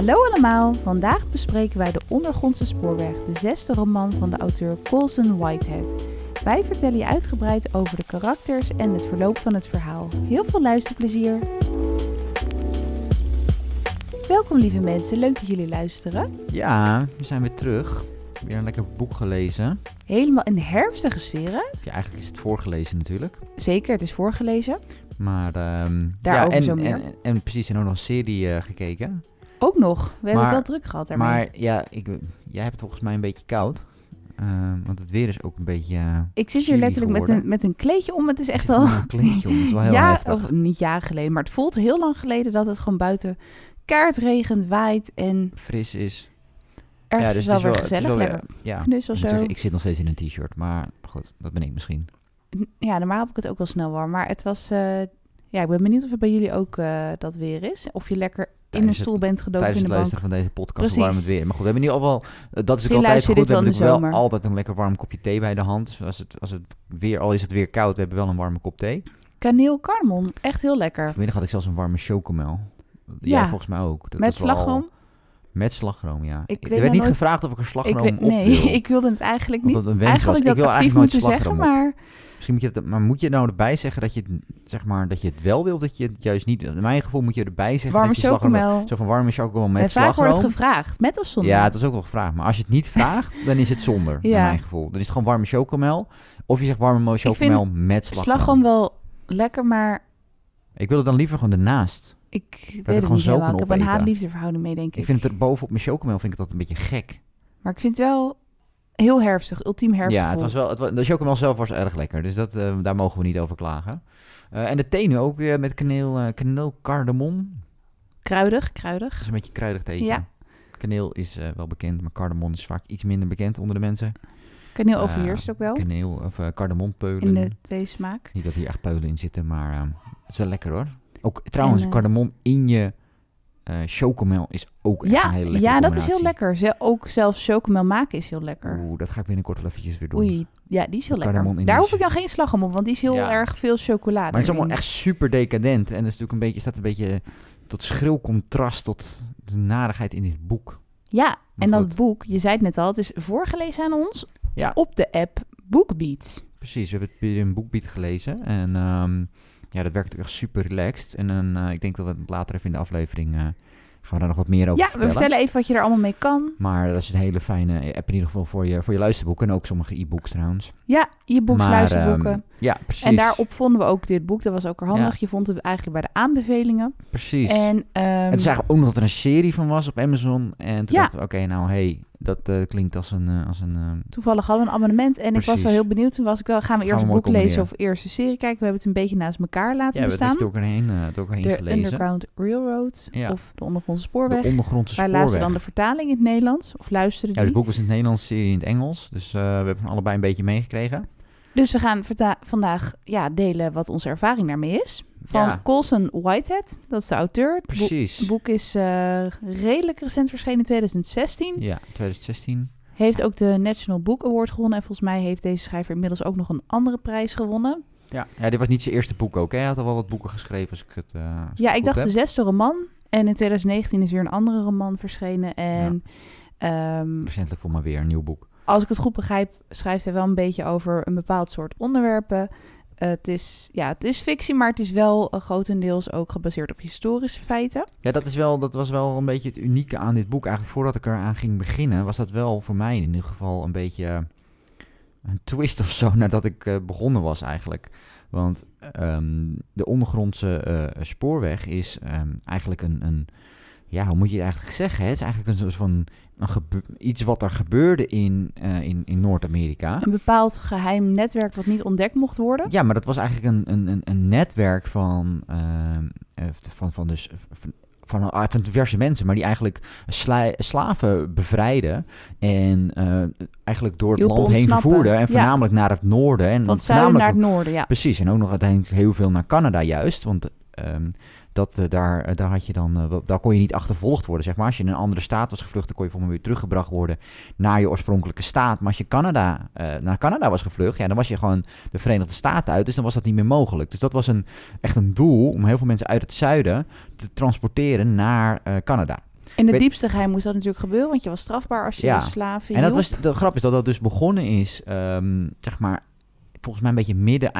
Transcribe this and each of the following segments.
Hallo allemaal, vandaag bespreken wij De Ondergrondse Spoorweg, de zesde roman van de auteur Colson Whitehead. Wij vertellen je uitgebreid over de karakters en het verloop van het verhaal. Heel veel luisterplezier! Welkom lieve mensen, leuk dat jullie luisteren. Ja, we zijn weer terug. Weer een lekker boek gelezen. Helemaal in herfstige sferen. Ja, eigenlijk is het voorgelezen natuurlijk. Zeker, het is voorgelezen. Maar Daarover ja, en, zo meer. En, en, precies, en ook nog een serie eh, gekeken. Ook nog, we hebben het wel druk gehad daarmee. Maar ja, ik, jij hebt volgens mij een beetje koud. Ehm, want het weer is ook een beetje... eh, ik zit hier letterlijk met een, met een kleedje om, het is echt al... een kleedje om. Het is wel heel ja, heftig. of niet jaren geleden, maar het voelt heel lang geleden dat het gewoon buiten kaart regent, waait en Fris is. ergens dus is wel weer gezellig, wel weer- Ja, knus of zo. zeggen, ik zit nog steeds in een t-shirt. Maar goed, dat ben ik misschien. Ja, normaal heb ik het ook wel snel warm, maar het was... eh, ja, ik ben benieuwd of het bij jullie ook eh, dat weer is. Of je lekker in een stoel bent gedoken Tijdens in de bank. luisteren van deze podcast Precies. warm het weer. Maar goed, we hebben nu al wel... dat is ook altijd goed. We hebben natuurlijk wel altijd een lekker warm kopje thee bij de hand. Dus als het, als het weer, al is het weer koud, we hebben wel een warme kop thee. Kaneel cardamom, echt heel lekker. Vanmiddag had ik zelfs een warme chocomel. Ja. Volgens mij ook. Dat Met slagroom? Met slagroom, ja. Ik er werd niet nooit- gevraagd of ik er Ik slagroom op nee, wil. ik wilde het eigenlijk niet. dat een Eigenlijk was. ik Ik dat wil actief eigenlijk nooit moeten zeggen, slagroom maar Misschien moet je het, maar moet je nou erbij zeggen dat je het, zeg maar, dat je het wel wil, dat je het juist niet... In mijn gevoel moet je erbij zeggen warme dat je slagroom... chocomel. Zo van warme chocomel En met vaak wordt slagroom. het gevraagd, met of zonder? Ja, het is ook wel gevraagd. Maar als je het niet vraagt, dan is het zonder, Ja. naar mijn gevoel. Dan is het gewoon warme chocomel. Of je zegt warme chocomel met slagroom. Slagroom wel lekker, maar Ik wil het dan liever gewoon ernaast. Ik weet het gewoon niet zo helemaal. Ik heb een opeten. haat-liefde verhouding mee, denk ik. Ik vind het er bovenop mijn chocomel vind ik dat een beetje gek. Maar ik vind het wel heel herfstig, ultiem herfstig. Ja, het was wel, het wa- de chocomel zelf was erg lekker. Dus dat, eh, daar mogen we niet over klagen. Eh, en de thee nu ook weer met kaneel, eh kaneel cardamom. Kruidig, kruidig. Dat is een beetje kruidig theetje. Ja. Kaneel is wel bekend, maar cardamom is vaak iets minder bekend onder de mensen. Kaneel overheerst ook wel Kaneel of uh, cardamompeulen. in de theesmaak. Niet dat hier echt peulen in zitten, maar het is wel lekker hoor. Ook trouwens, En, eh, cardamom in je eh chocomel is ook echt Ja, een hele lekkere ja dat is heel lekker. Ze, ook zelfs chocomel maken is heel lekker. Oeh, dat ga ik binnenkort wel eventjes weer doen. Oei, ja, die is heel lekker. in Daar hoef ik dan geen slagroom op, want die is heel Ja. erg veel chocolade. Maar het is allemaal echt super decadent. En het is natuurlijk een beetje, staat een beetje tot schril contrast tot de narigheid in dit boek. Ja, Maar en dat boek, je zei het net al, het is voorgelezen aan ons Ja. op de app Bookbeat. Precies, we hebben het een boekbied gelezen. En ehm, ja, dat werkt natuurlijk echt super relaxed. En dan, eh, ik denk dat we het later even in de aflevering eh, gaan we daar nog wat meer over Ja, vertellen. we vertellen even wat je er allemaal mee kan. Maar dat is een hele fijne app in ieder geval voor je, voor je luisterboeken. En ook sommige e-books trouwens. Ja, e-books, luisterboeken. ehm, ja, precies. en daarop vonden we ook dit boek. Dat was ook handig. Ja. Je vond het eigenlijk bij de aanbevelingen. Precies. En, ehm, het is eigenlijk ook nog dat er een serie van was op Amazon. En toen Ja. dachten we, oké, nou hey, dat eh, klinkt als een... eh, als een eh, toevallig hadden we een abonnement. En ik was wel heel benieuwd. Toen was ik wel, gaan we eerst een boek lezen of eerst een serie kijken. We hebben het een beetje naast elkaar laten ja, we hebben bestaan. het door elkaar heen, door elkaar heen De gelezen. Underground Railroad Ja. of de Ondergrondse Spoorweg. De ondergrondse Wij spoorweg. lazen dan de vertaling in het Nederlands. Of luisteren Ja, die. het boek was in het Nederlands, serie in het Engels. Dus we hebben van allebei een beetje meegekregen. Dus we gaan vandaag ja, delen wat onze ervaring daarmee is. Van Ja. Colson Whitehead, dat is de auteur. Het Precies. Het boek is eh, redelijk recent verschenen in 2016. Ja, 2016. Heeft ook de National Book Award gewonnen. En volgens mij heeft deze schrijver inmiddels ook nog een andere prijs gewonnen. Ja. ja, dit was niet zijn eerste boek ook. Hè? Hij had al wel wat boeken geschreven, als ik het eh, als Ja, ik dacht heb. de zesde roman. En in 2019 is weer een andere roman verschenen. En ehm, Recentelijk voor maar weer een nieuw boek. Als ik het goed begrijp, schrijft hij wel een beetje over een bepaald soort onderwerpen. Het, is, ja, het is fictie, maar het is wel eh, grotendeels ook gebaseerd op historische feiten. Ja, dat, is wel, dat was wel een beetje het unieke aan dit boek. Eigenlijk voordat ik eraan ging beginnen, was dat wel voor mij in ieder geval een beetje eh, een twist of zo nadat ik eh, begonnen was eigenlijk. Want ehm, de ondergrondse spoorweg is ehm, eigenlijk een, een, ja, hoe moet je het eigenlijk zeggen? Hè? Het is eigenlijk een soort van een iets wat er gebeurde in, eh, in, in Noord-Amerika. Een bepaald geheim netwerk wat niet ontdekt mocht worden. Ja, maar dat was eigenlijk een, een, een, een netwerk van, ehm, eh, van, van, dus, van, van, ah, van diverse mensen, maar die eigenlijk sla- slaven bevrijden en eh, eigenlijk door het land heen vervoerden en Ja. voornamelijk naar het noorden. En Van het zuiden naar voornamelijk- het noorden, ja. Precies, en ook nog uiteindelijk heel veel naar Canada juist, want ehm, dat, eh, daar, eh, daar, had je dan, eh, daar kon je niet achtervolgd worden, zeg maar. Als je in een andere staat was gevlucht, dan kon je volgens mij weer teruggebracht worden naar je oorspronkelijke staat. Maar als je Canada, eh, naar Canada was gevlucht, ja, dan was je gewoon de Verenigde Staten uit, dus dan was dat niet meer mogelijk. Dus dat was een, echt een doel om heel veel mensen uit het zuiden te transporteren naar eh, Canada. In weet- diepste geheim moest dat natuurlijk gebeuren, want je was strafbaar als je Ja. de slaven En dat hielp. was, de grap is dat dat dus begonnen is, ehm, zeg maar, volgens mij een beetje midden,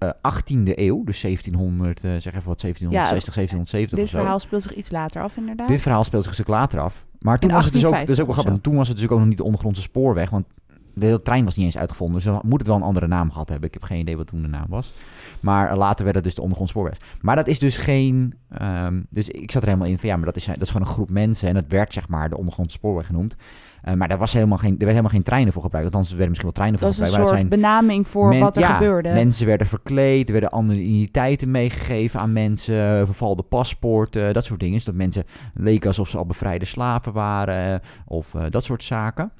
eind eh 18e eeuw. Dus 1700, eh, zeg even wat, 1760, 1770 Dit of zo. verhaal speelt zich iets later af, inderdaad. Dit verhaal speelt zich een stuk later af. Maar toen was het dus ook, dat is ook 1850 wel grappig, toen was het dus ook nog niet de ondergrondse spoorweg, want de hele trein was niet eens uitgevonden. Dus dan moet het wel een andere naam gehad hebben. Ik heb geen idee wat toen de naam was. Maar eh, later werd het dus de ondergrondse spoorweg. Maar dat is dus geen... ehm, dus ik zat er helemaal in van ja, maar dat is, dat is gewoon een groep mensen. En dat werd zeg maar de ondergrondse spoorweg genoemd. Eh, maar daar was helemaal geen, er werd helemaal geen treinen voor gebruikt. Althans, er werden misschien wel treinen voor dat is een gebruikt. soort dat zijn benaming voor men- wat er ja, gebeurde. Mensen werden verkleed, er werden andere identiteiten meegegeven aan mensen, vervalde paspoorten, dat soort dingen. Zodat mensen leken alsof ze al bevrijde slaven waren of eh, dat soort zaken.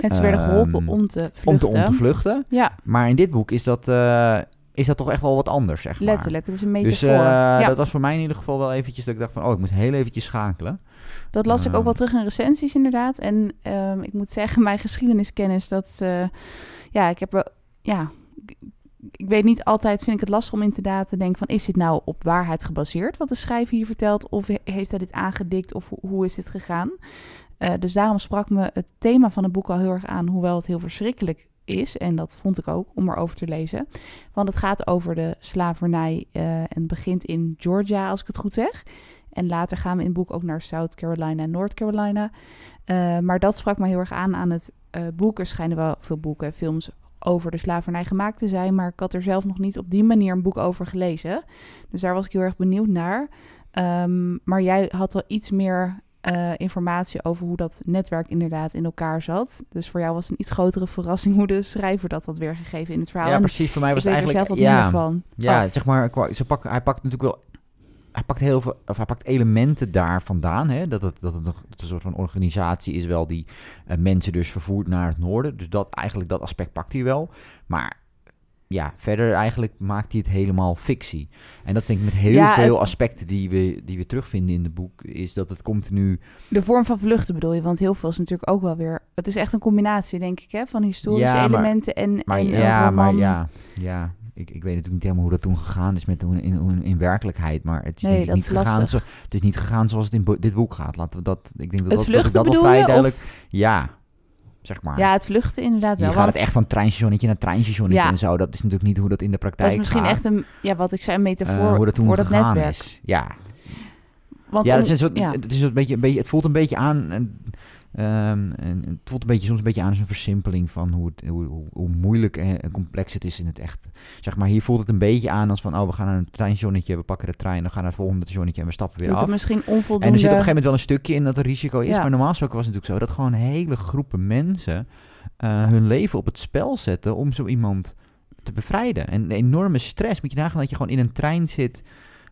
Mensen werden geholpen ehm, om te Om vluchten. te, om te vluchten. Ja, Maar in dit boek is dat, eh, is dat toch echt wel wat anders, zeg maar. letterlijk. Het is een Dus metafoor. ja, dat was voor mij in ieder geval wel eventjes dat ik dacht van, oh, ik moet heel eventjes schakelen. dat las ik ook wel eh, terug in recensies inderdaad. En ehm, ik moet zeggen, mijn geschiedeniskennis, dat... eh, ja, ik heb... wel- ja, ik- weet niet altijd, vind ik het lastig om inderdaad te denken van... is dit nou op waarheid gebaseerd wat de schrijver hier vertelt? Of he- heeft hij dit aangedikt? Of ho- hoe is dit gegaan? Eh, dus daarom sprak me het thema van het boek al heel erg aan... hoewel het heel verschrikkelijk is. En dat vond ik ook, om erover te lezen. Want het gaat over de slavernij eh, en begint in Georgia, als ik het goed zeg. En later gaan we in het boek ook naar South Carolina en North Carolina. Eh, maar dat sprak me heel erg aan aan het boek. Er schijnen wel veel boeken en films over de slavernij gemaakt te zijn. Maar ik had er zelf nog niet op die manier een boek over gelezen. Dus daar was ik heel erg benieuwd naar. Ehm, maar jij had wel iets meer eh, informatie over hoe dat netwerk inderdaad in elkaar zat. Dus voor jou was het een iets grotere verrassing hoe de schrijver dat had weergegeven in het verhaal. Ja, precies. Voor mij was het er zelf eigenlijk... wat ja, minder van. Ja, af. zeg maar, ze pak, hij pakt natuurlijk wel. Hij pakt heel veel, of hij pakt elementen daar vandaan. Hè? Dat, het, dat het nog een soort van organisatie is, wel die eh, mensen dus vervoert naar het noorden. Dus dat eigenlijk dat aspect pakt hij wel. Maar ja, verder eigenlijk maakt hij het helemaal fictie. En dat is denk ik met heel Ja, veel het- aspecten die we, die we terugvinden in het boek, is dat het continu. De vorm van vluchten bedoel je, want heel veel is natuurlijk ook wel weer... Het is echt een combinatie, denk ik, hè, van historische Ja, maar- elementen en, Maar en ja, maar ja, ja. Ik, ik weet natuurlijk niet helemaal hoe dat toen gegaan is met hoe- in, in, in werkelijkheid. Maar het is Nee, denk ik dat niet gegaan. Zo, het is niet gegaan zoals het in dit boek gaat. Laten we dat. Ik denk dat Het dat, dat, ik vrij duidelijk. of- Ja, zeg maar. Ja, het vluchten inderdaad je wel. gaat want het echt van treinstationnetje naar treinstationnetje Ja. en zo. Dat is natuurlijk niet hoe dat in de praktijk dat is misschien gaat. echt een, ja, wat ik zei, een eh, metafoor hoe dat toen voor dat netwerk. is. Ja, Want ja, om- het, is een soort, ja. het, is een beetje, een beetje, het voelt een beetje aan. Ehm, en het voelt een beetje, soms een beetje aan als een versimpeling van hoe, het, hoe, hoe, hoe moeilijk en, en complex het is in het echt. Zeg maar, hier voelt het een beetje aan als van, oh, we gaan naar een treinstationnetje, we pakken de trein, dan gaan naar het volgende stationnetje en we stappen weer doet af. het misschien onvoldoende... En er zit op een gegeven moment wel een stukje in dat er risico is. Ja. Maar normaal gesproken was het natuurlijk zo dat gewoon hele groepen mensen eh, hun leven op het spel zetten om zo iemand te bevrijden. En de enorme stress. Moet je nagaan dat je gewoon in een trein zit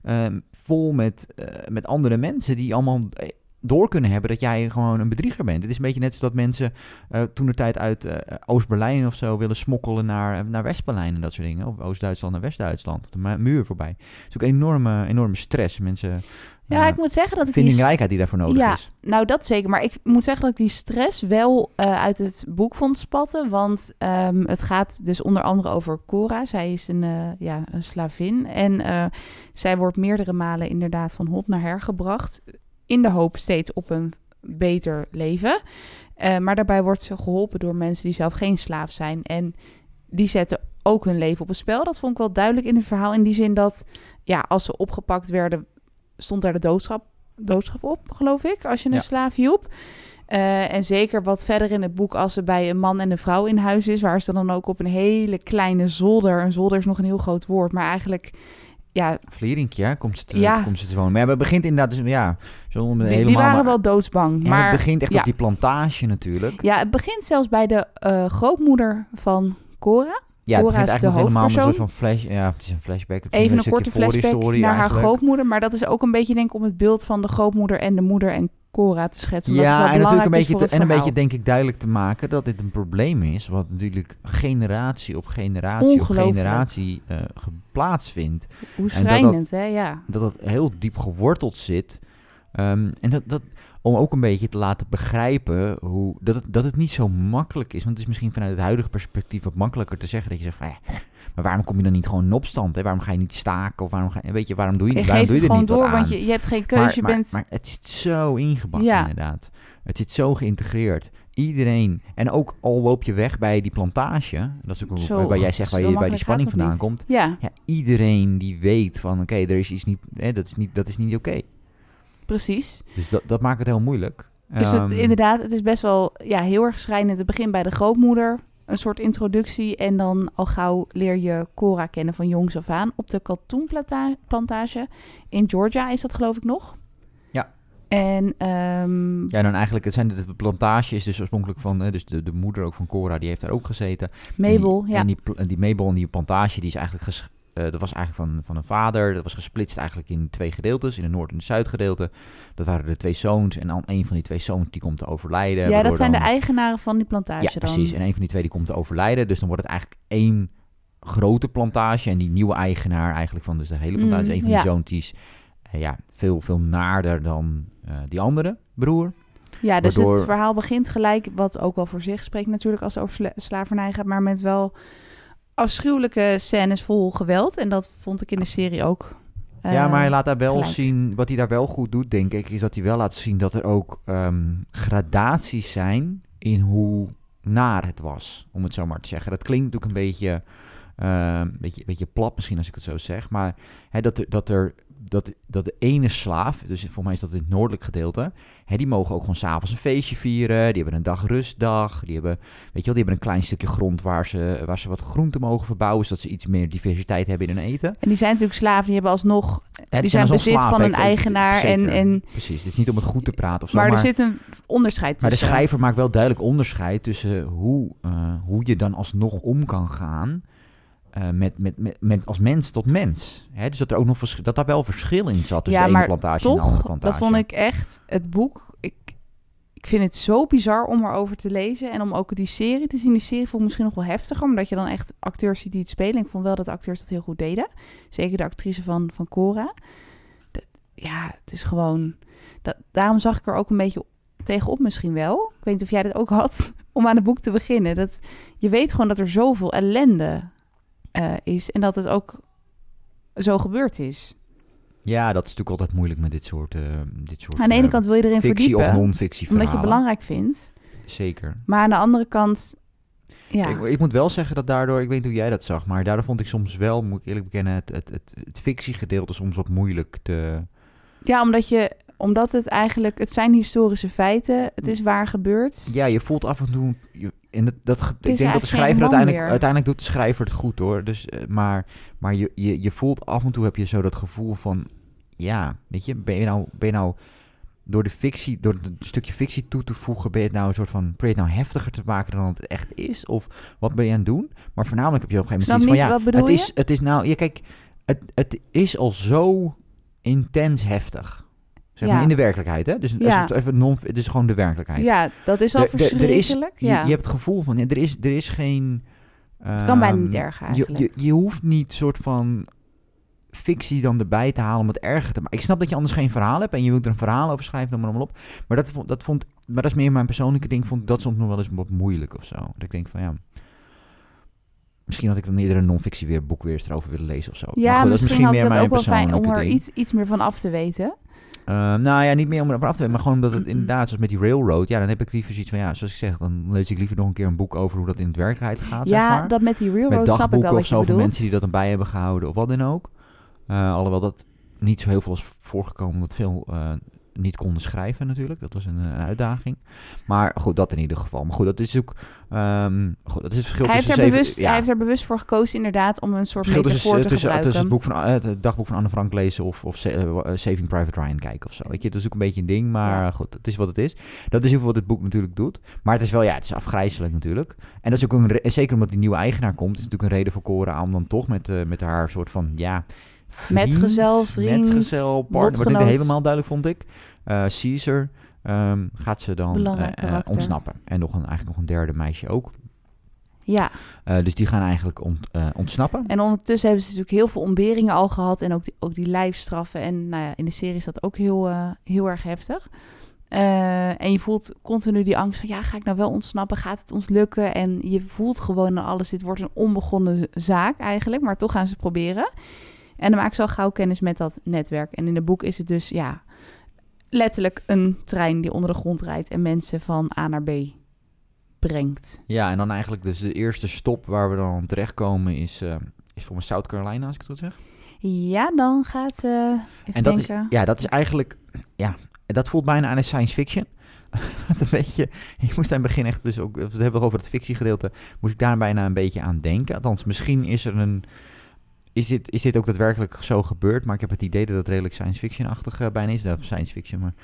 ehm, vol met, eh, met andere mensen die allemaal eh, door kunnen hebben dat jij gewoon een bedrieger bent. Het is een beetje net zoals dat mensen eh, toen de tijd uit eh, Oost-Berlijn of zo willen smokkelen naar, naar West-Berlijn en dat soort dingen. Of Oost-Duitsland naar West-Duitsland. De mu- muur voorbij. Het is ook een enorme, enorme stress. Mensen, ja, eh, ik moet zeggen dat ik die vindingrijkheid die daarvoor nodig Ja. is. Nou, dat zeker. Maar ik moet zeggen dat ik die stress wel eh, uit het boek vond spatten. Want ehm, het gaat dus onder andere over Cora. Zij is een, eh, ja, een slavin. En eh, zij wordt meerdere malen inderdaad van hot naar her gebracht. In de hoop steeds op een beter leven. Eh, maar daarbij wordt ze geholpen door mensen die zelf geen slaaf zijn. En die zetten ook hun leven op het spel. Dat vond ik wel duidelijk in het verhaal. In die zin dat, ja, als ze opgepakt werden, stond daar de doodstraf, doodstraf op, geloof ik. Als je een Ja. slaaf hielp. Eh, en zeker wat verder in het boek, als ze bij een man en een vrouw in huis is, waar ze dan ook op een hele kleine zolder. Een zolder is nog een heel groot woord, maar eigenlijk, ja, Vlierinkje, hè, komt ze te, Ja. komt ze te wonen. Maar ja, het begint inderdaad, dus, ja, zonder die, helemaal... die waren maar- wel doodsbang. Maar het begint echt ja. op die plantage natuurlijk. ja, het begint zelfs bij de eh, grootmoeder van Cora. Ja, het Cora begint is eigenlijk de helemaal soort van flash... Ja, het is een flashback. Het Even een korte flashback naar haar grootmoeder. Maar dat is ook een beetje, denk ik, om het beeld van de grootmoeder en de moeder en Cora te schetsen. Ja, en natuurlijk een beetje, te- en een beetje denk ik duidelijk te maken dat dit een probleem is, wat natuurlijk generatie op generatie op generatie eh plaatsvindt. Hoe en dat dat- schrijnend, hè? Ja. Dat dat heel diep geworteld zit. Ehm, en dat, dat om ook een beetje te laten begrijpen hoe, dat, het, dat het niet zo makkelijk is. Want het is misschien vanuit het huidige perspectief wat makkelijker te zeggen dat je zegt van, ja, maar waarom kom je dan niet gewoon in opstand? Hè? Waarom ga je niet staken? Of waarom ga je, weet je, waarom doe je, Je waarom doe je er gewoon niet door, want je, je hebt geen keuze. maar, je maar, bent... maar het zit zo ingebakken Ja. inderdaad. Het zit zo geïntegreerd. Iedereen, en ook al loop je weg bij die plantage, dat is ook Zo, waar jij zegt waar je bij die spanning vandaan niet. komt. ja, Ja, iedereen die weet van, oké, er is iets niet, hè, dat is niet, dat is niet oké. Precies. Dus dat, dat maakt het heel moeilijk. Dus het, Ehm, inderdaad, het is best wel ja, heel erg schrijnend. Het begint bij de grootmoeder, een soort introductie. En dan al gauw leer je Cora kennen van jongs af aan. Op de katoenplantage in Georgia is dat geloof ik nog. Ja. En ehm, Ja, dan eigenlijk, het zijn de, de plantages dus oorspronkelijk van, dus de, de moeder ook van Cora, die heeft daar ook gezeten. Mabel, en die, ja. En die, pl- en die Mabel en die plantage, die is eigenlijk, eh, dat was eigenlijk van, van een vader. Dat was gesplitst eigenlijk in twee gedeeltes, in het noord- en het zuidgedeelte. Dat waren de twee zoons en dan een van die twee zoons die komt te overlijden. ja, dat zijn dan- de eigenaren van die plantage Ja, dan. precies. En een van die twee die komt te overlijden. Dus dan wordt het eigenlijk één grote plantage. En die nieuwe eigenaar eigenlijk van dus de hele plantage, Mm, een van ja. die zoons, die is eh, ja, veel, veel naarder dan eh, die andere broer. Ja, dus Waardoor- het verhaal begint gelijk, wat ook wel voor zich spreekt natuurlijk als het over sla- slavernij gaat, maar met wel afschuwelijke scènes vol geweld. En dat vond ik in de serie ook. ja, eh, maar hij laat daar wel gelijk. zien, wat hij daar wel goed doet, denk ik, is dat hij wel laat zien dat er ook ehm, gradaties zijn in hoe naar het was, om het zo maar te zeggen. Dat klinkt natuurlijk een beetje, ehm, beetje, beetje plat misschien als ik het zo zeg, maar hè, dat, er, dat, er, dat, dat de ene slaaf, dus volgens mij is dat in het noordelijk gedeelte, hè, die mogen ook gewoon s'avonds een feestje vieren, die hebben een dag rustdag, die hebben, weet je wel, die hebben een klein stukje grond waar ze, waar ze wat groenten mogen verbouwen, zodat ze iets meer diversiteit hebben in hun eten. En die zijn natuurlijk slaven, die hebben alsnog, Ja, die zijn bezit van een eigenaar. En, en, Precies, het is niet om het goed te praten of zo. maar, Maar, er zit een onderscheid maar de tussen. schrijver maakt wel duidelijk onderscheid tussen hoe, eh, hoe je dan alsnog om kan gaan eh, met, met, met, met als mens tot mens. Hè? Dus dat er ook nog dat daar wel verschil in zat tussen Ja, de ene plantage en de andere Toch, plantage. dat vond ik echt, het boek, ik, ik vind het zo bizar om erover te lezen. En om ook die serie te zien. Die serie vond ik misschien nog wel heftiger, omdat je dan echt acteurs ziet die het spelen. Ik vond wel dat de acteurs dat heel goed deden. Zeker de actrice van, van Cora. Dat, ja, het is gewoon... Dat, daarom zag ik er ook een beetje tegenop misschien wel. Ik weet niet of jij dat ook had, om aan het boek te beginnen. Dat, je weet gewoon dat er zoveel ellende eh, is. En dat het ook zo gebeurd is. Ja, dat is natuurlijk altijd moeilijk met dit soort, eh, dit soort Aan de ene eh, kant wil je erin fictie verdiepen. of non-fictie omdat je het belangrijk vindt. Zeker. Maar aan de andere kant, ja, Ik, ik moet wel zeggen dat daardoor, ik weet niet hoe jij dat zag, maar daardoor vond ik soms wel, moet ik eerlijk bekennen, het, het, het, het fictiegedeelte soms wat moeilijk te... ja omdat, je, omdat het eigenlijk, het zijn historische feiten, het is waar gebeurd. Ja, je voelt af en toe. Je, en dat, ik denk dat de schrijver uiteindelijk, meer. uiteindelijk doet de schrijver het goed hoor. Dus, eh, maar maar je, je, je voelt af en toe heb je zo dat gevoel van. Ja, weet je, ben je nou, ben je nou door de fictie, door het stukje fictie toe te voegen, ben je het nou een soort van. Probeer je het nou heftiger te maken dan het echt is? Of wat ben je aan het doen? Maar voornamelijk heb je op een gegeven moment zoiets van ja, het is, het is nou, ja, kijk, het, het is al zo intens heftig. Zeg maar Ja. in de werkelijkheid, hè? Dus Ja. het even non, het is gewoon de werkelijkheid. Ja, dat is al er is- verschrikkelijk. Je, ja. je hebt het gevoel van, ja, er, is, er is geen... het kan bijna niet ehm, erger je, eigenlijk. je, je hoeft niet soort van fictie dan erbij te halen om het erger te maken. Ik snap dat je anders geen verhaal hebt en je wilt er een verhaal over schrijven, noem maar allemaal op. Maar dat, vond- dat vond, maar dat is meer mijn persoonlijke ding, vond ik dat soms nog wel eens wat moeilijk of zo. Dat ik denk van ja, misschien had ik dan eerder een non-fictie weer boek weer eens erover willen lezen of zo. ja, maar goed, dat is misschien misschien had meer mijn ook wel fijn om persoonlijke er iets, iets meer van af te weten. Ehm, nou ja, niet meer om ervan af te weten, maar gewoon omdat het inderdaad, zoals met die railroad, ja, dan heb ik liever zoiets van, ja, zoals ik zeg, dan lees ik liever nog een keer een boek over hoe dat in het werkelijkheid gaat, zeg ja, maar. dat met die met railroad snap ik wel of zo van mensen die dat dan bij hebben gehouden of wat dan ook. Eh, alhoewel dat niet zo heel veel is voorgekomen, omdat veel eh, niet konden schrijven natuurlijk. Dat was een, eh, een uitdaging. Maar goed, dat in ieder geval. Maar goed, dat is ook... ehm, goed, dat is het verschil Hij heeft, tussen er zeven- bewust, ja, hij heeft er bewust voor gekozen inderdaad om een soort tussen, te tussen, gebruiken. tussen het, boek van, eh, het dagboek van Anne Frank lezen of, of Sa- eh, Saving Private Ryan kijken of zo. Weet je, dat is ook een beetje een ding, maar Ja. goed, het is wat het is. Dat is in wat het boek natuurlijk doet. Maar het is wel, ja, het is afgrijzelijk natuurlijk. En dat is ook een, zeker omdat die nieuwe eigenaar komt, is natuurlijk een reden voor Cora om dan toch met, eh, met haar soort van, ja... vriend, Metgezel, vriend, metgezel, partner, wat niet lotgenoot. helemaal duidelijk vond ik. Eh, Caesar ehm, gaat ze dan eh, eh, ontsnappen. En nog een, eigenlijk nog een derde meisje ook. Ja, dus die gaan eigenlijk ont, ontsnappen. en ondertussen hebben ze natuurlijk heel veel ontberingen al gehad. En ook die, ook die lijfstraffen. En nou ja, in de serie is dat ook heel, heel erg heftig. En je voelt continu die angst van, ja, ga ik nou wel ontsnappen? Gaat het ons lukken? En je voelt gewoon alles, dit wordt een onbegonnen zaak eigenlijk, maar toch gaan ze proberen. En dan maak ik zo gauw kennis met dat netwerk. En in het boek is het dus, ja, letterlijk een trein die onder de grond rijdt en mensen van A naar B brengt. Ja, en dan eigenlijk dus de eerste stop waar we dan terechtkomen is, uh, is voor me South Carolina, als ik het goed zeg. Ja, dan gaat ze. en dat denken. is, ja, dat is eigenlijk, ja, dat voelt bijna aan een science fiction. een beetje, ik moest aan het begin echt, dus ook, we hebben over het fictiegedeelte, moest ik daar bijna een beetje aan denken. Althans, misschien is er een, is dit, is dit ook daadwerkelijk zo gebeurd, maar ik heb het idee dat het redelijk science fiction-achtig uh, bijna is. Dat science fiction, maar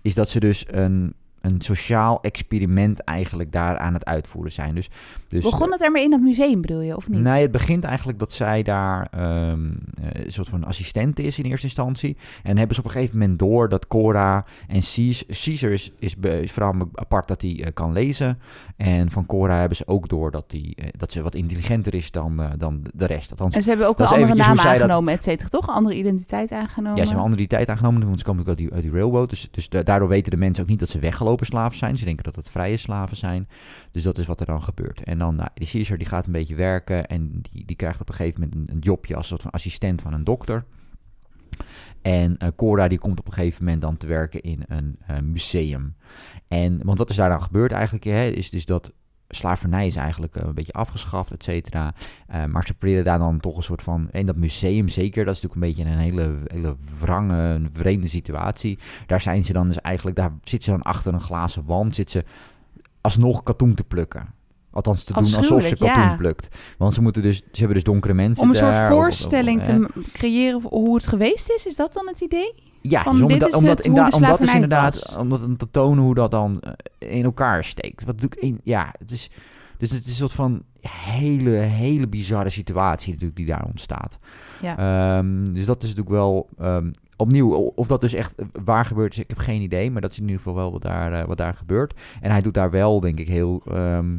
is dat ze dus een, een sociaal experiment eigenlijk daar aan het uitvoeren zijn. Dus, dus, Begon het ermee in dat museum, bedoel je, of niet? Nee, het begint eigenlijk dat zij daar um, een soort van assistent is in eerste instantie. En hebben ze op een gegeven moment door dat Cora en Caesar is, is, is vooral apart dat hij uh, kan lezen. En van Cora hebben ze ook door dat, die, uh, dat ze wat intelligenter is dan, uh, dan de rest. Althans, en ze hebben ook een andere naam aangenomen, et cetera, toch? Andere identiteit aangenomen? Ja, ze hebben een andere identiteit aangenomen, want ze komen ook uit die, uit die railroad. Dus, dus daardoor weten de mensen ook niet dat ze weggelopen slaven zijn. Ze denken dat het vrije slaven zijn. Dus dat is wat er dan gebeurt. En dan, nou, Caesar die gaat een beetje werken en die, die krijgt op een gegeven moment een, een jobje als soort van assistent van een dokter. En uh, Cora die komt op een gegeven moment dan te werken in een uh, museum. En, want wat is daar dan gebeurd eigenlijk? Hè, is dus dat slavernij is eigenlijk een beetje afgeschaft, et cetera. Uh, maar ze proberen daar dan toch een soort van... In dat museum zeker, dat is natuurlijk een beetje een hele, hele wrange, vreemde situatie. Daar zijn ze dan dus eigenlijk... Daar zitten ze dan achter een glazen wand, zitten ze alsnog katoen te plukken. Althans te doen alsof ze katoen ja. plukt. Want ze moeten dus, ze hebben dus donkere mensen Om een daar, soort voorstelling of- te eh, creëren hoe het geweest is. Is dat dan het idee? Ja, Van dus om, dit dat- is omdat, hoe inderdaad- de omdat is inderdaad, omdat te tonen hoe dat dan eh, in elkaar steekt. Wat natuurlijk, in, ja, het is, dus het is een soort van hele, hele bizarre situatie natuurlijk die daar ontstaat. Ja. Ehm, dus dat is natuurlijk wel ehm, opnieuw, of dat dus echt eh, waar gebeurt ik heb geen idee, maar dat is in ieder geval wel wat daar, eh, wat daar gebeurt. En hij doet daar wel, denk ik, heel... ehm,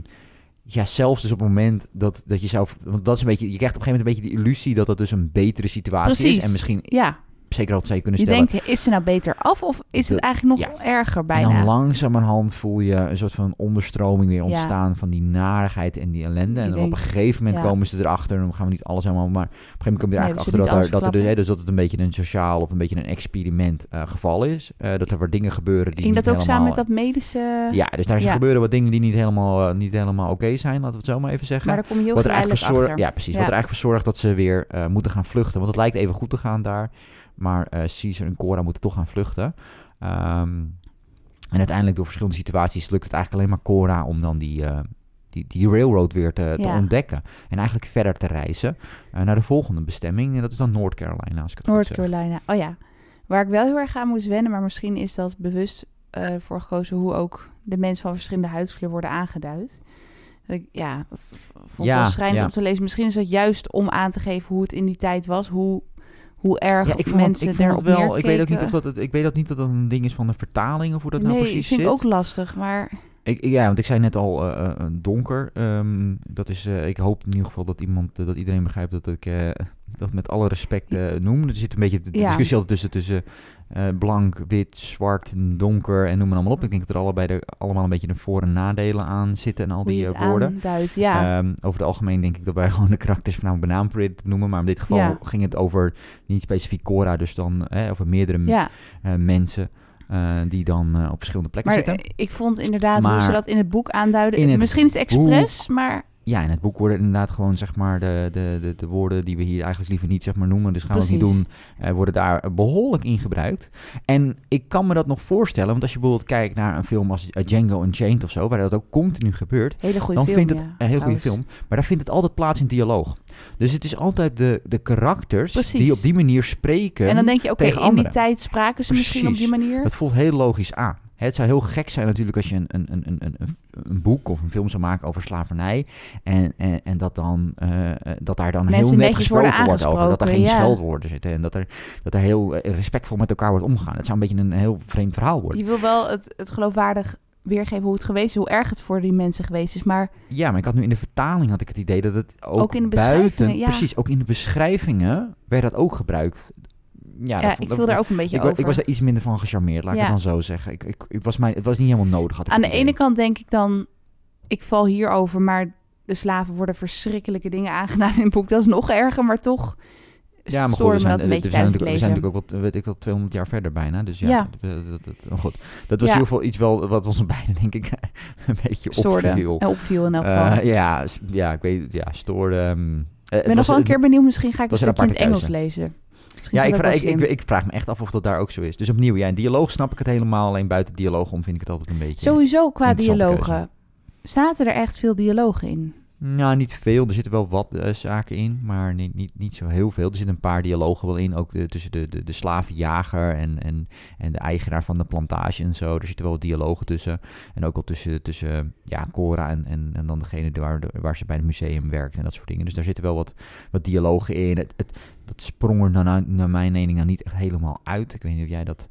ja, zelfs dus op het moment dat, dat je zou... Want dat is een beetje... Je krijgt op een gegeven moment een beetje de illusie dat dat dus een betere situatie Precies. is. En misschien Ja, zeker dat zou je kunnen je stellen... denkt, is ze nou beter af of is het eigenlijk nog ja. erger En bijna? dan langzamerhand voel je een soort van onderstroming weer Ja. ontstaan van die narigheid en die ellende. Je en dan op een gegeven moment ja. komen ze erachter, dan gaan we niet alles helemaal, maar op een gegeven moment kom je er Nee, eigenlijk achter dat, er, dat, er, dus, hè, dus dat het een beetje een sociaal of een beetje een experiment eh, geval is. Eh, dat er wat dingen gebeuren die Ging niet dat ook samen met dat medische... Ja, dus daar gebeuren wat dingen die niet helemaal, eh, niet helemaal oké zijn, laten we het zo maar even zeggen. Maar daar kom je heel wat er eigenlijk voor zorgt, ja, precies. Wat er eigenlijk voor zorgt dat ze weer moeten gaan vluchten. Want het lijkt even goed te gaan daar. Maar eh Caesar en Cora moeten toch gaan vluchten. Ehm, en uiteindelijk door verschillende situaties lukt het eigenlijk alleen maar Cora om dan die, eh, die, die railroad weer te, te Ja. ontdekken. En eigenlijk verder te reizen eh, naar de volgende bestemming. En dat is dan North Carolina, als ik het North goed zeg. Carolina. Oh ja. Waar ik wel heel erg aan moest wennen, maar misschien is dat bewust voor gekozen hoe ook de mensen van verschillende huidskleur worden aangeduid. Dat ik- Ja, dat vond ik Ja, wel schrijnend ja. om te lezen. Misschien is dat juist om aan te geven hoe het in die tijd was, hoe, hoe erg Ja, ik vond, mensen het, ik vond het wel. Ik weet ook niet of dat. het- Ik weet ook niet dat dat een ding is van de vertaling of hoe dat nee, nou precies vind zit. ik ook lastig, maar Ik, ja, want ik zei net al eh, eh, donker. Ehm, dat is, eh, ik hoop in ieder geval dat iemand, dat iedereen begrijpt dat ik dat met alle respect noem. Er zit een beetje de discussie altijd tussen, tussen eh, blank, wit, zwart, en donker en noem maar allemaal op. Ik denk dat er allebei de, allemaal een beetje de voor- en nadelen aan zitten en al die eh, woorden. Ja, Ehm, over het algemeen denk ik dat wij gewoon de karakters voornamelijk bij naam te noemen. Maar in dit geval Ja. ging het over niet specifiek Cora, dus dan eh, over meerdere ja. mensen die dan op verschillende plekken maar zitten. ik vond inderdaad hoe ze dat in het boek aanduiden. in het Misschien is het expres, maar Ja, in het boek worden inderdaad gewoon zeg maar de, de, de, de woorden die we hier eigenlijk liever niet zeg maar noemen, dus gaan we ook niet doen, eh, worden daar behoorlijk in gebruikt. En ik kan me dat nog voorstellen, want als je bijvoorbeeld kijkt naar een film als eh, Django Unchained of zo, waar dat ook continu gebeurt, hele goede dan film. vindt het ja, een heel goede film, maar daar vindt het altijd plaats in dialoog. Dus het is altijd de, de karakters Precies. die op die manier spreken. En dan denk je, oké, in die tijd spraken ze misschien op die manier. Het voelt heel logisch aan. Het zou heel gek zijn natuurlijk als je een, een, een, een, een, boek of een film zou maken over slavernij. En, en, en dat, dan, eh, eh, dat daar dan Mensen heel net gesproken wordt over. Dat er geen ja. scheldwoorden zitten. En dat er, dat er heel eh, respectvol met elkaar wordt omgegaan. Het zou een beetje een heel vreemd verhaal worden. Je wil wel het, het geloofwaardig weergeven hoe het geweest is, hoe erg het voor die mensen geweest is. Maar Ja, maar ik had nu in de vertaling had ik het idee dat het ook, Ook in de buiten... ja. Precies, ook in de beschrijvingen werd dat ook gebruikt. Ja, Ja, dat- ik viel daar ook een beetje ik, over. ik was daar iets minder van gecharmeerd, laat ik het dan zo zeggen. Ik, ik, het, was mij, het was niet helemaal nodig. Had ik Aan de het idee. ene kant denk ik dan, ik val hierover, maar de slaven worden verschrikkelijke dingen aangedaan in het boek. Dat is nog erger, maar toch Ja, maar goed, we zijn, dat een we beetje zijn het we zijn natuurlijk ook wel, weet ik wel, 200 jaar verder bijna. Dus ja, Ja. Dat, dat, dat- goed. dat was Ja. in ieder geval iets wel wat ons beiden, denk ik, een beetje Stoorde opviel. en opviel in elk geval. Eh, ja, ja, ik weet het, ja, stoorde. ehm, eh, ik ben nog wel een keer benieuwd, misschien ga ik een was een stukje in het Engels lezen. Ja, ik, vraag, ik, ik, ik vraag me echt af of dat daar ook zo is. Dus opnieuw, ja, in dialoog snap ik het helemaal. Alleen buiten dialoog om vind ik het altijd een beetje... Sowieso qua dialogen. Zaten er echt veel dialogen in? Nou, niet veel. Er zitten wel wat eh, zaken in, maar niet, niet, niet zo heel veel. Er zitten een paar dialogen wel in, ook de, tussen de, de, de slavenjager en, en, en de eigenaar van de plantage en zo. Er zitten wel wat dialogen tussen. En ook wel tussen, tussen ja, Cora en, en, en dan degene waar, waar ze bij het museum werkt en dat soort dingen. Dus daar zitten wel wat, wat dialogen in. Het, het, dat sprong er naar, naar, mijn mening nou niet echt helemaal uit. Ik weet niet of jij dat...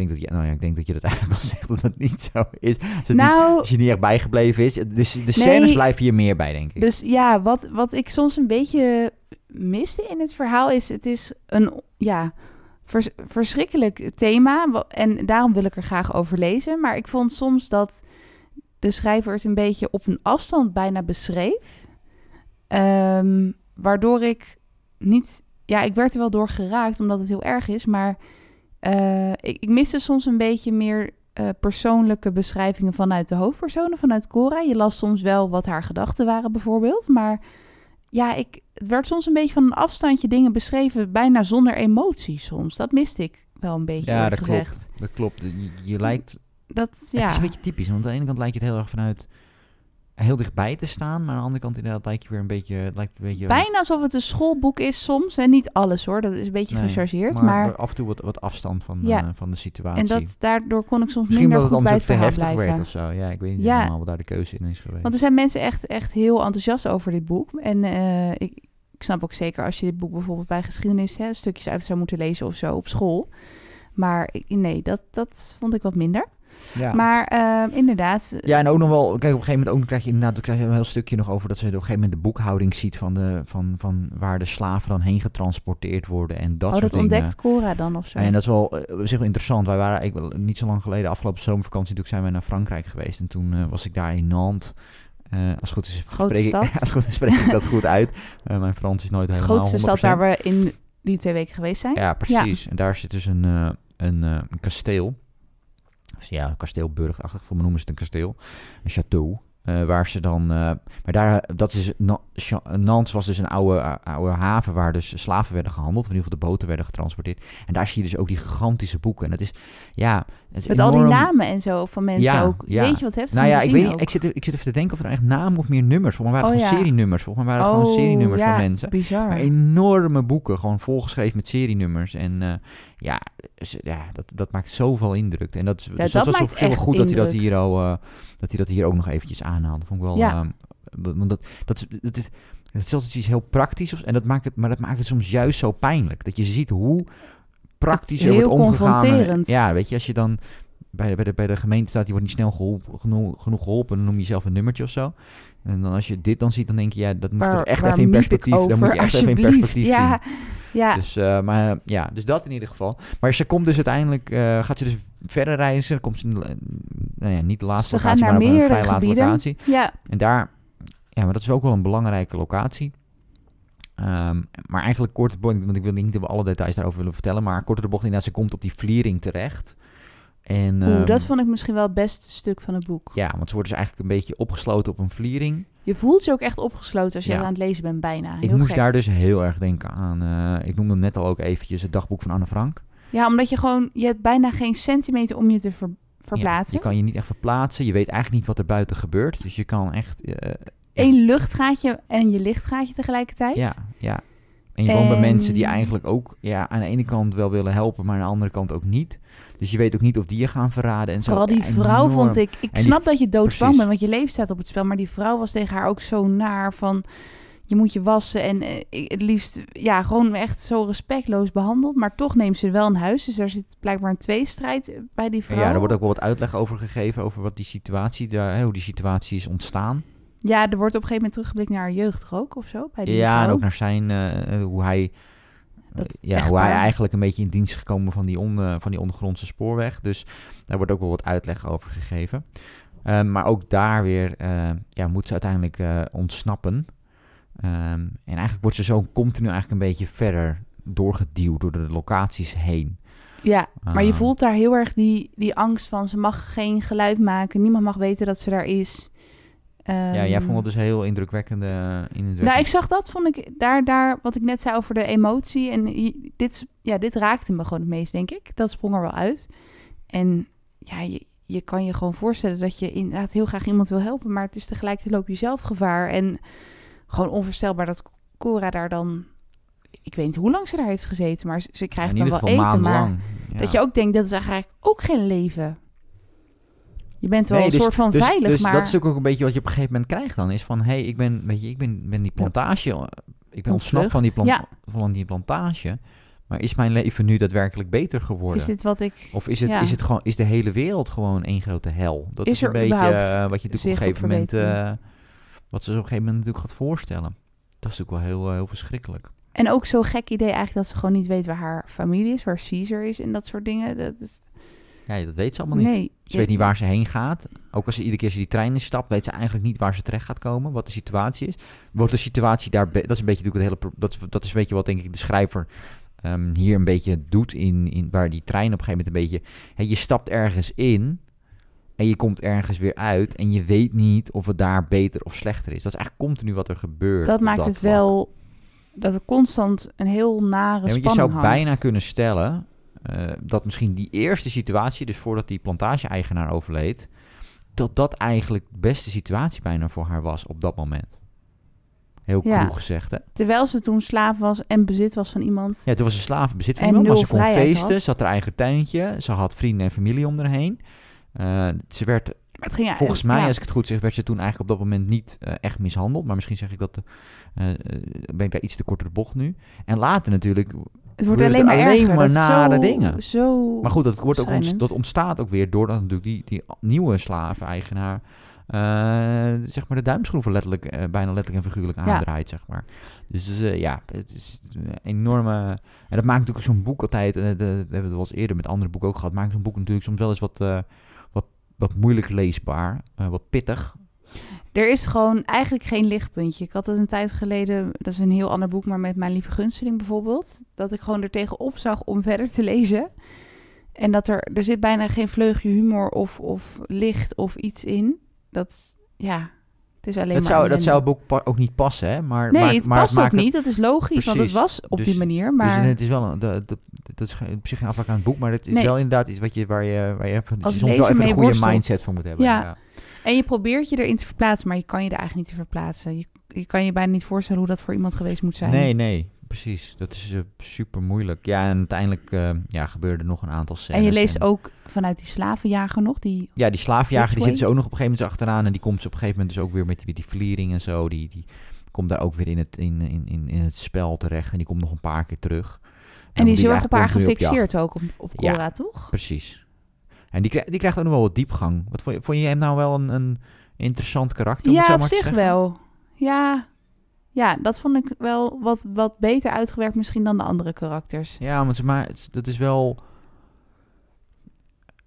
Ik denk dat, je, nou ja, ik denk dat je dat eigenlijk wel zegt dat het niet zo is. Als het niet, Nou, als je niet echt bijgebleven is. Dus de scènes blijven hier meer bij, denk ik. Dus ja, wat, wat ik soms een beetje miste in het verhaal is... het is een ja, vers- verschrikkelijk thema... en daarom wil ik er graag over lezen. Maar ik vond soms dat de schrijver het een beetje op een afstand bijna beschreef. Ehm, waardoor ik niet... Ja, ik werd er wel door geraakt, omdat het heel erg is. Maar eh, ik, ik miste soms een beetje meer eh, persoonlijke beschrijvingen vanuit de hoofdpersonen, vanuit Cora. Je las soms wel wat haar gedachten waren, bijvoorbeeld. Maar ja, ik, het werd soms een beetje van een afstandje dingen beschreven, bijna zonder emotie soms. Dat miste ik wel een beetje, Ja, dat gezegd. klopt. Dat klopt. Je, je lijkt, Dat, Het ja. is een beetje typisch. Want aan de ene kant lijkt je het heel erg vanuit heel dichtbij te staan. Maar aan de andere kant inderdaad lijkt je weer een beetje... Lijkt een beetje Bijna alsof het een schoolboek is soms. En niet alles hoor, dat is een beetje Nee, gechargeerd. maar, Maar, af en toe wat, wat afstand van, Ja. eh, van de situatie. en dat, daardoor kon ik soms Misschien minder goed bij het te heftig blijven. werd of zo. Ja, ik weet niet Ja. helemaal wat daar de keuze in is geweest. Want er zijn mensen echt, echt heel enthousiast over dit boek. En eh, ik, ik snap ook zeker als je dit boek bijvoorbeeld bij geschiedenis hè, stukjes uit zou moeten lezen of zo op school. Maar nee, dat, dat vond ik wat minder. Ja. Maar eh, inderdaad, Ja, en ook nog wel, kijk, op een gegeven moment ook krijg je inderdaad, dan krijg je een heel stukje nog over dat ze op een gegeven moment de boekhouding ziet van, de, van, van waar de slaven dan heen getransporteerd worden en dat oh, soort dat dingen. ontdekt Cora dan of zo. En dat is wel, eh, wel interessant. Wij waren wel niet zo lang geleden, afgelopen zomervakantie, toen zijn wij naar Frankrijk geweest. En toen eh, was ik daar in Nantes. Eh, als het goed is, spreek. Ik, als goed is, spreek ik dat goed uit. Eh, mijn Frans is nooit helemaal grootste 100%. stad waar we in die twee weken geweest zijn. Ja, precies. En daar zit dus een, eh, een, eh, een kasteel. Ja, kasteelburgachtig, voor me noemen ze het een kasteel. Een château. eh, waar ze dan... eh, maar daar, dat is... Na- Cha- Nantes was dus een oude, eh, oude haven waar dus slaven werden gehandeld. Of in ieder geval de boten werden getransporteerd. En daar zie je dus ook die gigantische boeken. En dat is... Ja, het is Met al die namen en zo van mensen Ja, ook. ja. Weet je wat heftig Nou ja, ik weet niet. ook. Ik zit, ik zit even te denken of er nou echt namen of meer nummers. Volgens mij waren het Oh, gewoon ja. serienummers. Volgens mij waren het gewoon serienummers Oh, van mensen. bizar. Maar enorme boeken, gewoon volgeschreven met serienummers. En eh, ja, ja dat, dat maakt zoveel indruk. En dat, is- dus dat dat was ook heel goed dat hij dat, hier al, eh, dat hij dat hier ook nog eventjes aanhaalde. Vond ik wel... Ja. ehm, want dat, dat, is- dat, is, het is altijd iets heel praktisch. of- En dat maakt het, maar dat maakt het soms juist zo pijnlijk. Dat je ziet hoe praktisch er wordt omgegaan. Ja, weet je, als je dan bij de, bij de, bij de gemeente staat, die wordt niet snel geholpen, genoeg, genoeg geholpen, dan noem je zelf een nummertje of zo. En dan als je dit dan ziet, dan denk je, ja, dat moet Waar- toch echt even in perspectief. Dan moet je echt even in perspectief ja, zien. Ja, Dus, eh, maar ja, dus dat in ieder geval. Maar ze komt dus uiteindelijk, eh, gaat ze dus verder reizen. Dan komt ze, nou ja, niet de laatste Ze locatie, maar op een vrij laatste gebieden. locatie. ja. En daar, ja, maar dat is ook wel een belangrijke locatie. Ehm, maar eigenlijk kort de bocht, want ik wil niet dat we alle details daarover willen vertellen, maar kort de bocht inderdaad, ze komt op die vliering terecht. En, Oeh, ehm, dat vond ik misschien wel het beste stuk van het boek. Ja, want ze wordt dus eigenlijk een beetje opgesloten op een vliering. Je voelt je ook echt opgesloten als je Ja. aan het lezen bent, bijna. ik Heel moest gek. daar dus heel erg denken aan, eh, ik noemde hem net al ook eventjes, het dagboek van Anne Frank. Ja, omdat je gewoon... Je hebt bijna geen centimeter om je te ver- verplaatsen. Ja, je kan je niet echt verplaatsen, je weet eigenlijk niet wat er buiten gebeurt. Dus je kan echt... Eén luchtgaatje en je lichtgaatje tegelijkertijd. Ja, ja. En je woont bij En- mensen die eigenlijk ook ja, aan de ene kant wel willen helpen, maar aan de andere kant ook niet. Dus je weet ook niet of die je gaan verraden en Vooral zo. die vrouw Enorm. vond ik... Ik En die- snap dat je doodsbang bent, want je leven staat op het spel. Maar die vrouw was tegen haar ook zo naar van... Je moet je wassen en eh, het liefst ja, gewoon echt zo respectloos behandeld. Maar toch neemt ze wel een huis. Dus daar zit blijkbaar een tweestrijd bij die vrouw. Ja, er wordt ook wel wat uitleg over gegeven, over wat die situatie, daar, hoe die situatie is ontstaan. Ja, er wordt op een gegeven moment teruggeblikt naar haar jeugd ook, of zo? Bij die Ja, en ook naar zijn, eh, eh, hoe hij Dat ja, hoe hij eigenlijk een beetje in dienst is gekomen van die, on, van die ondergrondse spoorweg. Dus daar wordt ook wel wat uitleg over gegeven. Ehm, maar ook daar weer eh, ja, moet ze uiteindelijk ontsnappen. Ehm, en eigenlijk wordt ze zo continu eigenlijk een beetje verder doorgeduwd door de locaties heen. Ja, maar je Ah. voelt daar heel erg die, die angst van ze mag geen geluid maken. Niemand mag weten dat ze daar is. Ja, jij Ehm, vond het dus heel indrukwekkende... indrukwekkend. Nou, ik zag dat, vond ik, daar, daar, wat ik net zei over de emotie. En dit, ja, dit raakte me gewoon het meest, denk ik. Dat sprong er wel uit. En ja, je, je kan je gewoon voorstellen dat je inderdaad heel graag iemand wil helpen. Maar het is tegelijkertijd loop je zelf gevaar. En gewoon onvoorstelbaar dat Cora daar dan... Ik weet niet hoe lang ze daar heeft gezeten, maar ze, krijgt dan wel eten. Maar. Ja. dat je ook denkt, dat is eigenlijk ook geen leven. Je bent wel Nee, een dus- soort van dus, veilig, dus maar... dat is ook een beetje wat je op een gegeven moment krijgt dan. Is van, hé, hey, ik ben, weet je, ik ben, ben die plantage... Ik ben ontsnapt van die, Ja. van die plantage. Maar is mijn leven nu daadwerkelijk beter geworden? Is dit wat ik... Of is, het, Ja. is, het gewoon, is de hele wereld gewoon één grote hel? Dat Is is, een beetje eh, wat je natuurlijk op een gegeven moment... eh, wat ze op een gegeven moment natuurlijk gaat voorstellen. Dat is natuurlijk wel heel, eh, heel verschrikkelijk. En ook zo'n gek idee eigenlijk dat ze gewoon niet weet waar haar familie is, waar Caesar is en dat soort dingen. Dat, dat- Ja, dat weet ze allemaal niet. Ze weet niet waar ze heen gaat. Ook als ze iedere keer ze die trein instapt, weet ze eigenlijk niet waar ze terecht gaat komen, wat de situatie is. Wordt de situatie daar, dat is een beetje natuurlijk het hele, dat dat is een beetje wat denk ik de schrijver ehm, hier een beetje doet in, in waar die trein op een gegeven moment een beetje, hè, je stapt ergens in en je komt ergens weer uit en je weet niet of het daar beter of slechter is. Dat is eigenlijk continu wat er gebeurt. Dat maakt het vlak. wel dat er constant een heel nare Ja, want je spanning zou hangt. bijna kunnen stellen eh, dat misschien die eerste situatie, dus voordat die plantage-eigenaar overleed, dat dat eigenlijk de beste situatie bijna voor haar was op dat moment. Heel Ja. cru gezegd, hè? Terwijl ze toen slaaf was en bezit was van iemand. Ja, toen was ze slavenbezit van En iemand, maar ze kon feesten, had. ze had haar eigen tuintje, ze had vrienden en familie om haar heen. Eh, ze werd, het ging volgens mij, ja, als ik het goed zeg, werd ze toen eigenlijk op dat moment niet eh, echt mishandeld. Maar misschien zeg ik dat, ben ik daar iets te kort door de bocht nu. En later natuurlijk het wordt alleen maar alleen erger. maar nare zo, dingen. Zo Maar goed, dat, wordt ook ont- dat ontstaat ook weer doordat natuurlijk die, die nieuwe slaven-eigenaar eh, zeg maar de duimschroeven letterlijk, eh, bijna letterlijk en figuurlijk Ja. aandraait, zeg maar. Dus eh, ja, het is een enorme... En dat maakt natuurlijk zo'n boek altijd, we hebben het wel eens eerder met andere boeken ook gehad, maakt zo'n boek natuurlijk soms wel eens wat, wat, wat moeilijk leesbaar, wat pittig. Er is gewoon eigenlijk geen lichtpuntje. Ik had het een tijd geleden, dat is een heel ander boek, maar met mijn lieve gunsteling bijvoorbeeld. Dat ik gewoon er tegenop zag om verder te lezen. En dat er, er zit bijna geen vleugje humor of, of licht of iets in. Dat, ja, het is alleen Dat maar zou, dat zou het boek ook niet passen, hè? Maar, Nee, maar, het maar past ook het- niet. Dat is logisch, want het was op Dus- die manier. Dus Maar het is wel een, de, dat is geen- op zich geen afhaak aan het boek, maar het is Nee. wel inderdaad iets wat je, waar je, waar je Als soms wel even een goede worstelt. mindset voor moet hebben. Ja. En je probeert je erin te verplaatsen, maar je kan je er eigenlijk niet te verplaatsen. Je, je kan je bijna niet voorstellen hoe dat voor iemand geweest moet zijn. Nee, nee, precies. Dat is eh, super moeilijk. Ja, en uiteindelijk eh, ja, gebeurde er nog een aantal scènes. en je leest ook vanuit die slavenjager nog, die Ja, die slaafjager, die zitten ze ook nog op een gegeven moment achteraan. En die komt op een gegeven moment dus ook weer met die, die vliering en zo. Die, die komt daar ook weer in het, in, in, in, in het spel terecht. En die komt nog een paar keer terug. En die is heel erg op haar gefixeerd ook, op, op Ja. Cora, toch? Precies. En die, krijgt die krijgt ook nog wel wat diepgang. Wat vond je, vond je hem nou wel een, een interessant karakter? Ja, op zich wel. Ja. ja, dat vond ik wel wat, wat beter uitgewerkt misschien dan de andere karakters. Ja, want maar, dat is wel...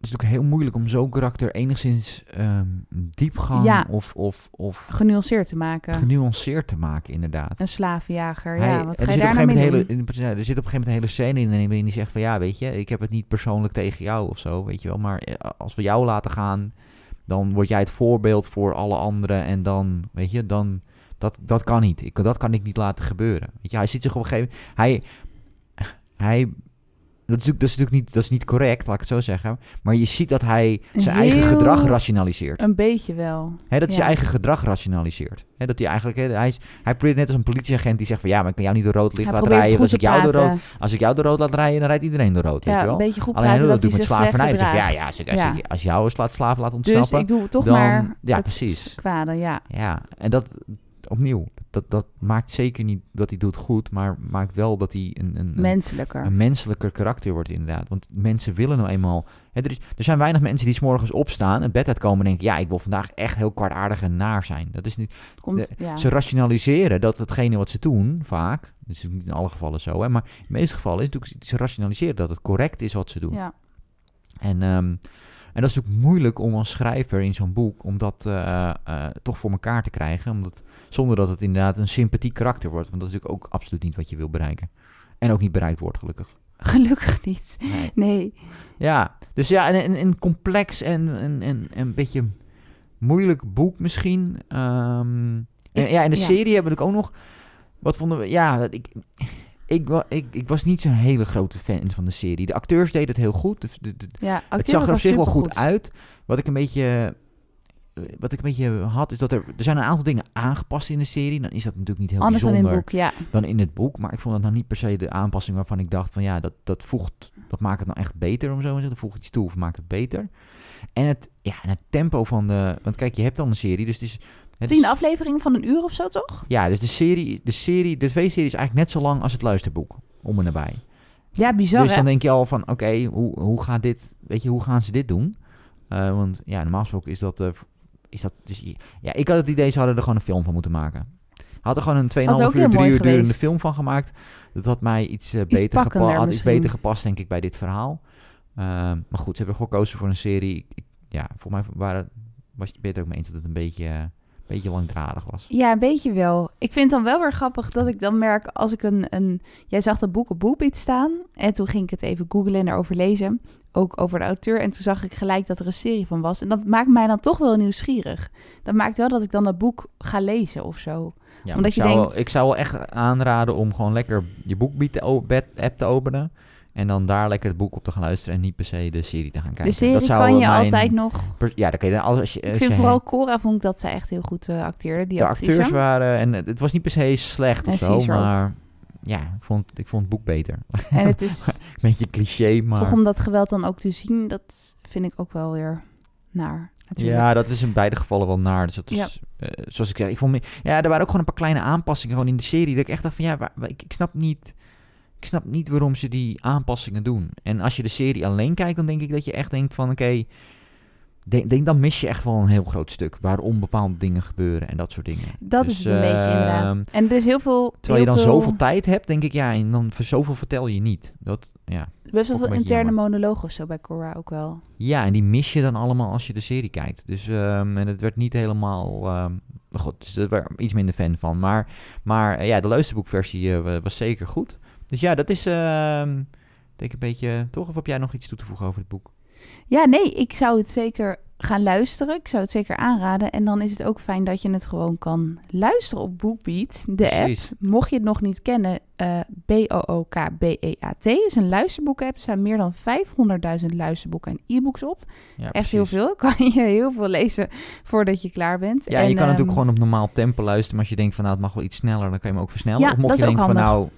Het is natuurlijk heel moeilijk om zo'n karakter enigszins ehm, diepgang Ja. of, of, of Genuanceerd te maken. genuanceerd te maken, inderdaad. Een slavenjager, Hij- ja. Wat er ga je daar nou mee hele, in- Er zit op een gegeven moment een hele scène in waarin hij zegt van ja, weet je, ik heb het niet persoonlijk tegen jou of zo, weet je wel. Maar eh, als we jou laten gaan, dan word jij het voorbeeld voor alle anderen en dan, weet je, dan, dat, dat kan niet. Ik, dat kan ik niet laten gebeuren. Weet je, hij ziet zich op een gegeven moment, hij, hij, dat is, natuurlijk- dat is natuurlijk niet, dat is niet correct, laat ik het zo zeggen. Maar je ziet dat hij zijn eigen gedrag rationaliseert. Een beetje wel. Dat hij Ja. zijn eigen gedrag rationaliseert. Dat hij eigenlijk, hè, hij, is, hij probeert net als een politieagent die zegt van ja, maar ik kan jou niet door rood licht Hij laten rijden. Als ik, jou door rood, als ik jou door rood laat rijden, dan rijdt iedereen door rood. weet Ja, je een wel? beetje goed Alleen praten hij dat doet hij met slavernij. Dan zeg je, ja, ja, als, ik, als, Ja. je- als jou een sla- slaaf laat Dus ontsnappen. ik doe toch dan- maar ja, het precies. kwade, ja. Ja, en dat opnieuw, dat, dat maakt zeker niet dat hij doet goed, maar maakt wel dat hij een, een, Menselijker. een menselijker karakter wordt inderdaad. Want mensen willen nou eenmaal... Hè, er, is, er zijn weinig mensen die 's morgens opstaan, het bed uitkomen en denken... ja, ik wil vandaag echt heel kwaadaardig en naar zijn. Dat is niet... Komt, ja. Ze rationaliseren dat hetgene wat ze doen, vaak... dat is niet in alle gevallen zo, hè, maar in de meeste gevallen is het natuurlijk... ze rationaliseren dat het correct is wat ze doen. ja. En, ehm, en dat is natuurlijk moeilijk om als schrijver in zo'n boek... om dat eh, eh, toch voor elkaar te krijgen. Omdat, zonder dat het inderdaad een sympathiek karakter wordt. Want dat is natuurlijk ook absoluut niet wat je wil bereiken. En ook niet bereikt wordt, gelukkig. Gelukkig niet. Nee. Nee. Ja, dus ja, een, een, een complex en, en, en, en een beetje moeilijk boek misschien. Ehm, en, ja, en de ja. serie hebben we ook nog. Wat vonden we? Ja, dat ik, ik, wa- ik, ik was niet zo'n hele grote fan van de serie. De acteurs deden het heel goed. De, de- de- Ja, het zag er op zich wel goed uit. Wat ik een beetje. eh, Wat ik een beetje had, is dat er, er zijn een aantal dingen aangepast in de serie. Dan is dat natuurlijk niet heel Anders dan in bijzonder het boek, ja. dan in het boek. Maar ik vond dat nou niet per se de aanpassing waarvan ik dacht van ja, dat, dat voegt, dat maakt het nou echt beter om zo te zeggen. Dat voegt iets toe of maakt het beter. En het, ja, en het tempo van de, want kijk, je hebt dan een serie, dus het is... Het is- afleveringen van een uur of zo, toch? Ja, dus de serie, de serie, de tv-serie is eigenlijk net zo lang als het luisterboek, om en nabij. Ja, bizar, dus hè? dan denk je al van, oké, hoe, hoe gaat dit, weet je, hoe gaan ze dit doen? Eh, want ja, normaal gesproken is dat, eh, is dat, dus, ja, ik had het idee, ze hadden er gewoon een film van moeten maken. Had er gewoon een 2,5 ook uur, heel 3 mooi uur durende film van gemaakt. Dat had mij iets, eh, beter, pakkender gepa- had iets beter gepast, denk ik, bij dit verhaal. Maar goed, ze hebben gekozen voor een serie. Ik, ja, volgens mij waren, was je het ook mee eens dat het een beetje, eh, een beetje langdradig was. Ja, een beetje wel. Ik vind het dan wel weer grappig dat ik dan merk als ik een... een jij zag dat boek op BookBeat staan. En toen ging ik het even googlen en erover lezen. Ook over de auteur. En toen zag ik gelijk dat er een serie van was. En dat maakt mij dan toch wel nieuwsgierig. Dat maakt wel dat ik dan dat boek ga lezen of zo. Ja, Omdat ik je zou, wel- denkt- ik zou wel echt aanraden om gewoon lekker je boekbeat-app te openen. En dan daar lekker het boek op te gaan luisteren en niet per se de serie te gaan kijken. de serie dat zou kan je mijn altijd nog... ja, dan kan je als, als je, Ik vind vooral Cora vond ik dat ze echt heel goed eh, acteerde, die de actrice. acteurs waren en het, het was niet per se slecht of zo, ook. maar ja, ik vond, ik vond het boek beter. En het is Beetje cliché, maar toch om dat geweld dan ook te zien, dat vind ik ook wel weer naar. Natuurlijk. ja, dat is in beide gevallen wel naar. Dus dat is, Ja. eh, zoals ik zeg, ik vond me, ja, er waren ook gewoon een paar kleine aanpassingen gewoon in de serie. Dat ik echt dacht van ja, waar- ik, ik snap niet. Ik snap niet waarom ze die aanpassingen doen. En als je de serie alleen kijkt, dan denk ik dat je echt denkt van oké, denk, denk, dan mis je echt wel een heel groot stuk waarom bepaalde dingen gebeuren en dat soort dingen. Dat Dus, is het een beetje inderdaad. ehm, En er is heel veel... Terwijl je dan veel, zoveel tijd hebt, denk ik ja, en dan voor zoveel vertel je niet. Dat, ja. Best wel veel interne monoloog of zo bij Cora ook wel. ja, en die mis je dan allemaal als je de serie kijkt. Dus ehm, en het werd niet helemaal. ehm, goed, dus daar iets minder fan van. Maar, maar eh, ja, de luisterboekversie eh, wa- was zeker goed. Dus ja, dat is. ehm, denk een beetje. Toch? Of heb jij nog iets toe te voegen over het boek? Ja, nee, ik zou het zeker gaan luisteren. Ik zou het zeker aanraden. En dan is het ook fijn dat je het gewoon kan luisteren op BookBeat, de Precies. app. Mocht je het nog niet kennen, eh B-O-O-K-B-E-A-T is een luisterboek-app. Er staan meer dan 500.000 luisterboeken en e-books op. Ja, Echt heel veel. Kan je heel veel lezen voordat je klaar bent. Ja, En, je kan natuurlijk ehm, gewoon op normaal tempo luisteren. Maar als je denkt van nou, het mag wel iets sneller, dan kan je hem ook versnellen. Ja, of mocht je ook denken van nou,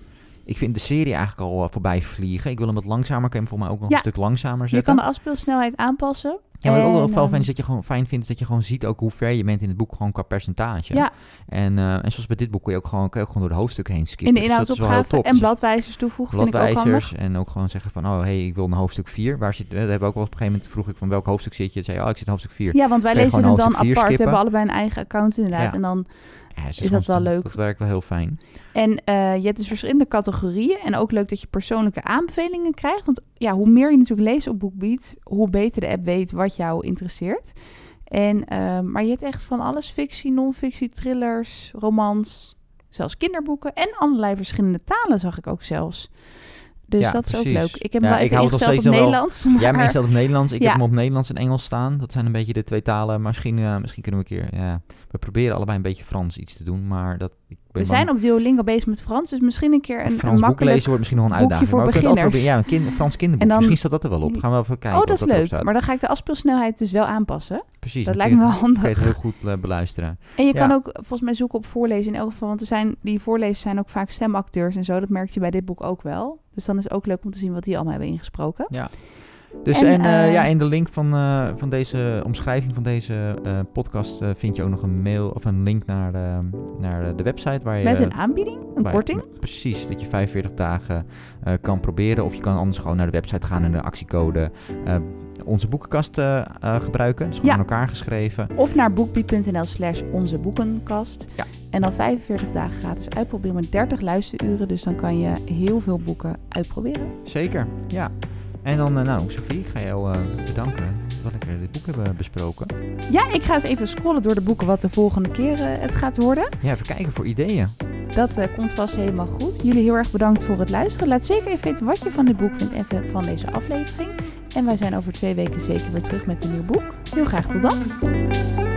ik vind de serie eigenlijk al eh, voorbij vliegen. Ik wil hem wat langzamer. Kan je hem voor mij ook nog Ja. een stuk langzamer Je zetten. kan de afspeelsnelheid aanpassen. Ja, wat ik ook wel ehm, vind is dat je gewoon fijn vindt is dat je gewoon ziet ook hoe ver je bent in het boek gewoon qua percentage. Ja. En, eh, en zoals bij dit boek kun je ook gewoon, kun je ook gewoon door de hoofdstukken heen skippen. In de Dus inhoudsopgave top. en Dus bladwijzers toevoegen vind ik ook handig. bladwijzers en ook gewoon zeggen van oh hey ik wil naar hoofdstuk 4. Waar zit? Dat hebben we ook wel op een gegeven moment vroeg ik van welk hoofdstuk zit je? Zei je, oh ik zit in hoofdstuk 4. Ja, want wij je lezen het dan apart. We hebben allebei een eigen account inderdaad. Ja. En dan Ja, Is dat wel leuk? Dat werkt wel heel fijn. En eh, je hebt dus verschillende categorieën. En ook leuk dat je persoonlijke aanbevelingen krijgt. Want ja, hoe meer je natuurlijk leest op BookBeat, hoe beter de app weet wat jou interesseert. En, eh, maar je hebt echt van alles: fictie, non-fictie, thrillers, romans, zelfs kinderboeken. En allerlei verschillende talen zag ik ook zelfs. Dus Ja, dat is ook precies. leuk. Ik heb Ja, wel ik hou nog op steeds wel- Nederlands. Maar Jij hebt ingesteld op Nederlands. Ik Ja. heb hem op Nederlands en Engels staan. Dat zijn een beetje de twee talen. Maar misschien, eh, misschien kunnen we een keer... Ja, we proberen allebei een beetje Frans iets te doen. Maar dat, ik ben we bang- zijn op Duolingo bezig met Frans. Dus misschien een keer een, een Frans boek makkelijk... lezen wordt misschien nog een uitdaging. voor maar beginners. proberen. Ja, een kind, Frans kinderboek. Dan- misschien staat dat er wel op. Gaan we even kijken Oh, dat is leuk. Maar dan ga ik de afspeelsnelheid dus wel aanpassen. Precies. dat lijkt me wel het- kun je handig. het heel goed eh, beluisteren. En je kan ook volgens mij zoeken op voorlezen in elk geval. Want er zijn, die voorlezers zijn ook vaak stemacteurs en zo. Dat merk je bij dit boek ook wel. Dus dan is het ook leuk om te zien wat die allemaal hebben ingesproken. Ja. Dus En, en, eh, eh, ja, in de link van, eh, van deze omschrijving van deze podcast vind je ook nog een mail of een link naar, de naar de website waar je. Met een aanbieding, een korting. Precies, dat je 45 dagen kan proberen. Of je kan anders gewoon naar de website gaan en de actiecode onze boekenkast eh, eh, gebruiken. Dus gewoon Ja. aan elkaar geschreven. Of naar boekbie.nl slash onze boekenkast. Ja. En dan 45 dagen gratis uitproberen met 30 luisteruren. Dus dan kan je heel veel boeken uitproberen. Zeker, ja. En dan, eh, nou, Sophie, ik ga jou bedanken dat ik dit boek hebben besproken. Ja, ik ga eens even scrollen door de boeken wat de volgende keer het gaat worden. Ja, even kijken voor ideeën. Dat komt vast helemaal goed. Jullie heel erg bedankt voor het luisteren. Laat zeker even weten wat je van dit boek vindt en van deze aflevering. En wij zijn over twee weken zeker weer terug met een nieuw boek. Heel graag tot dan!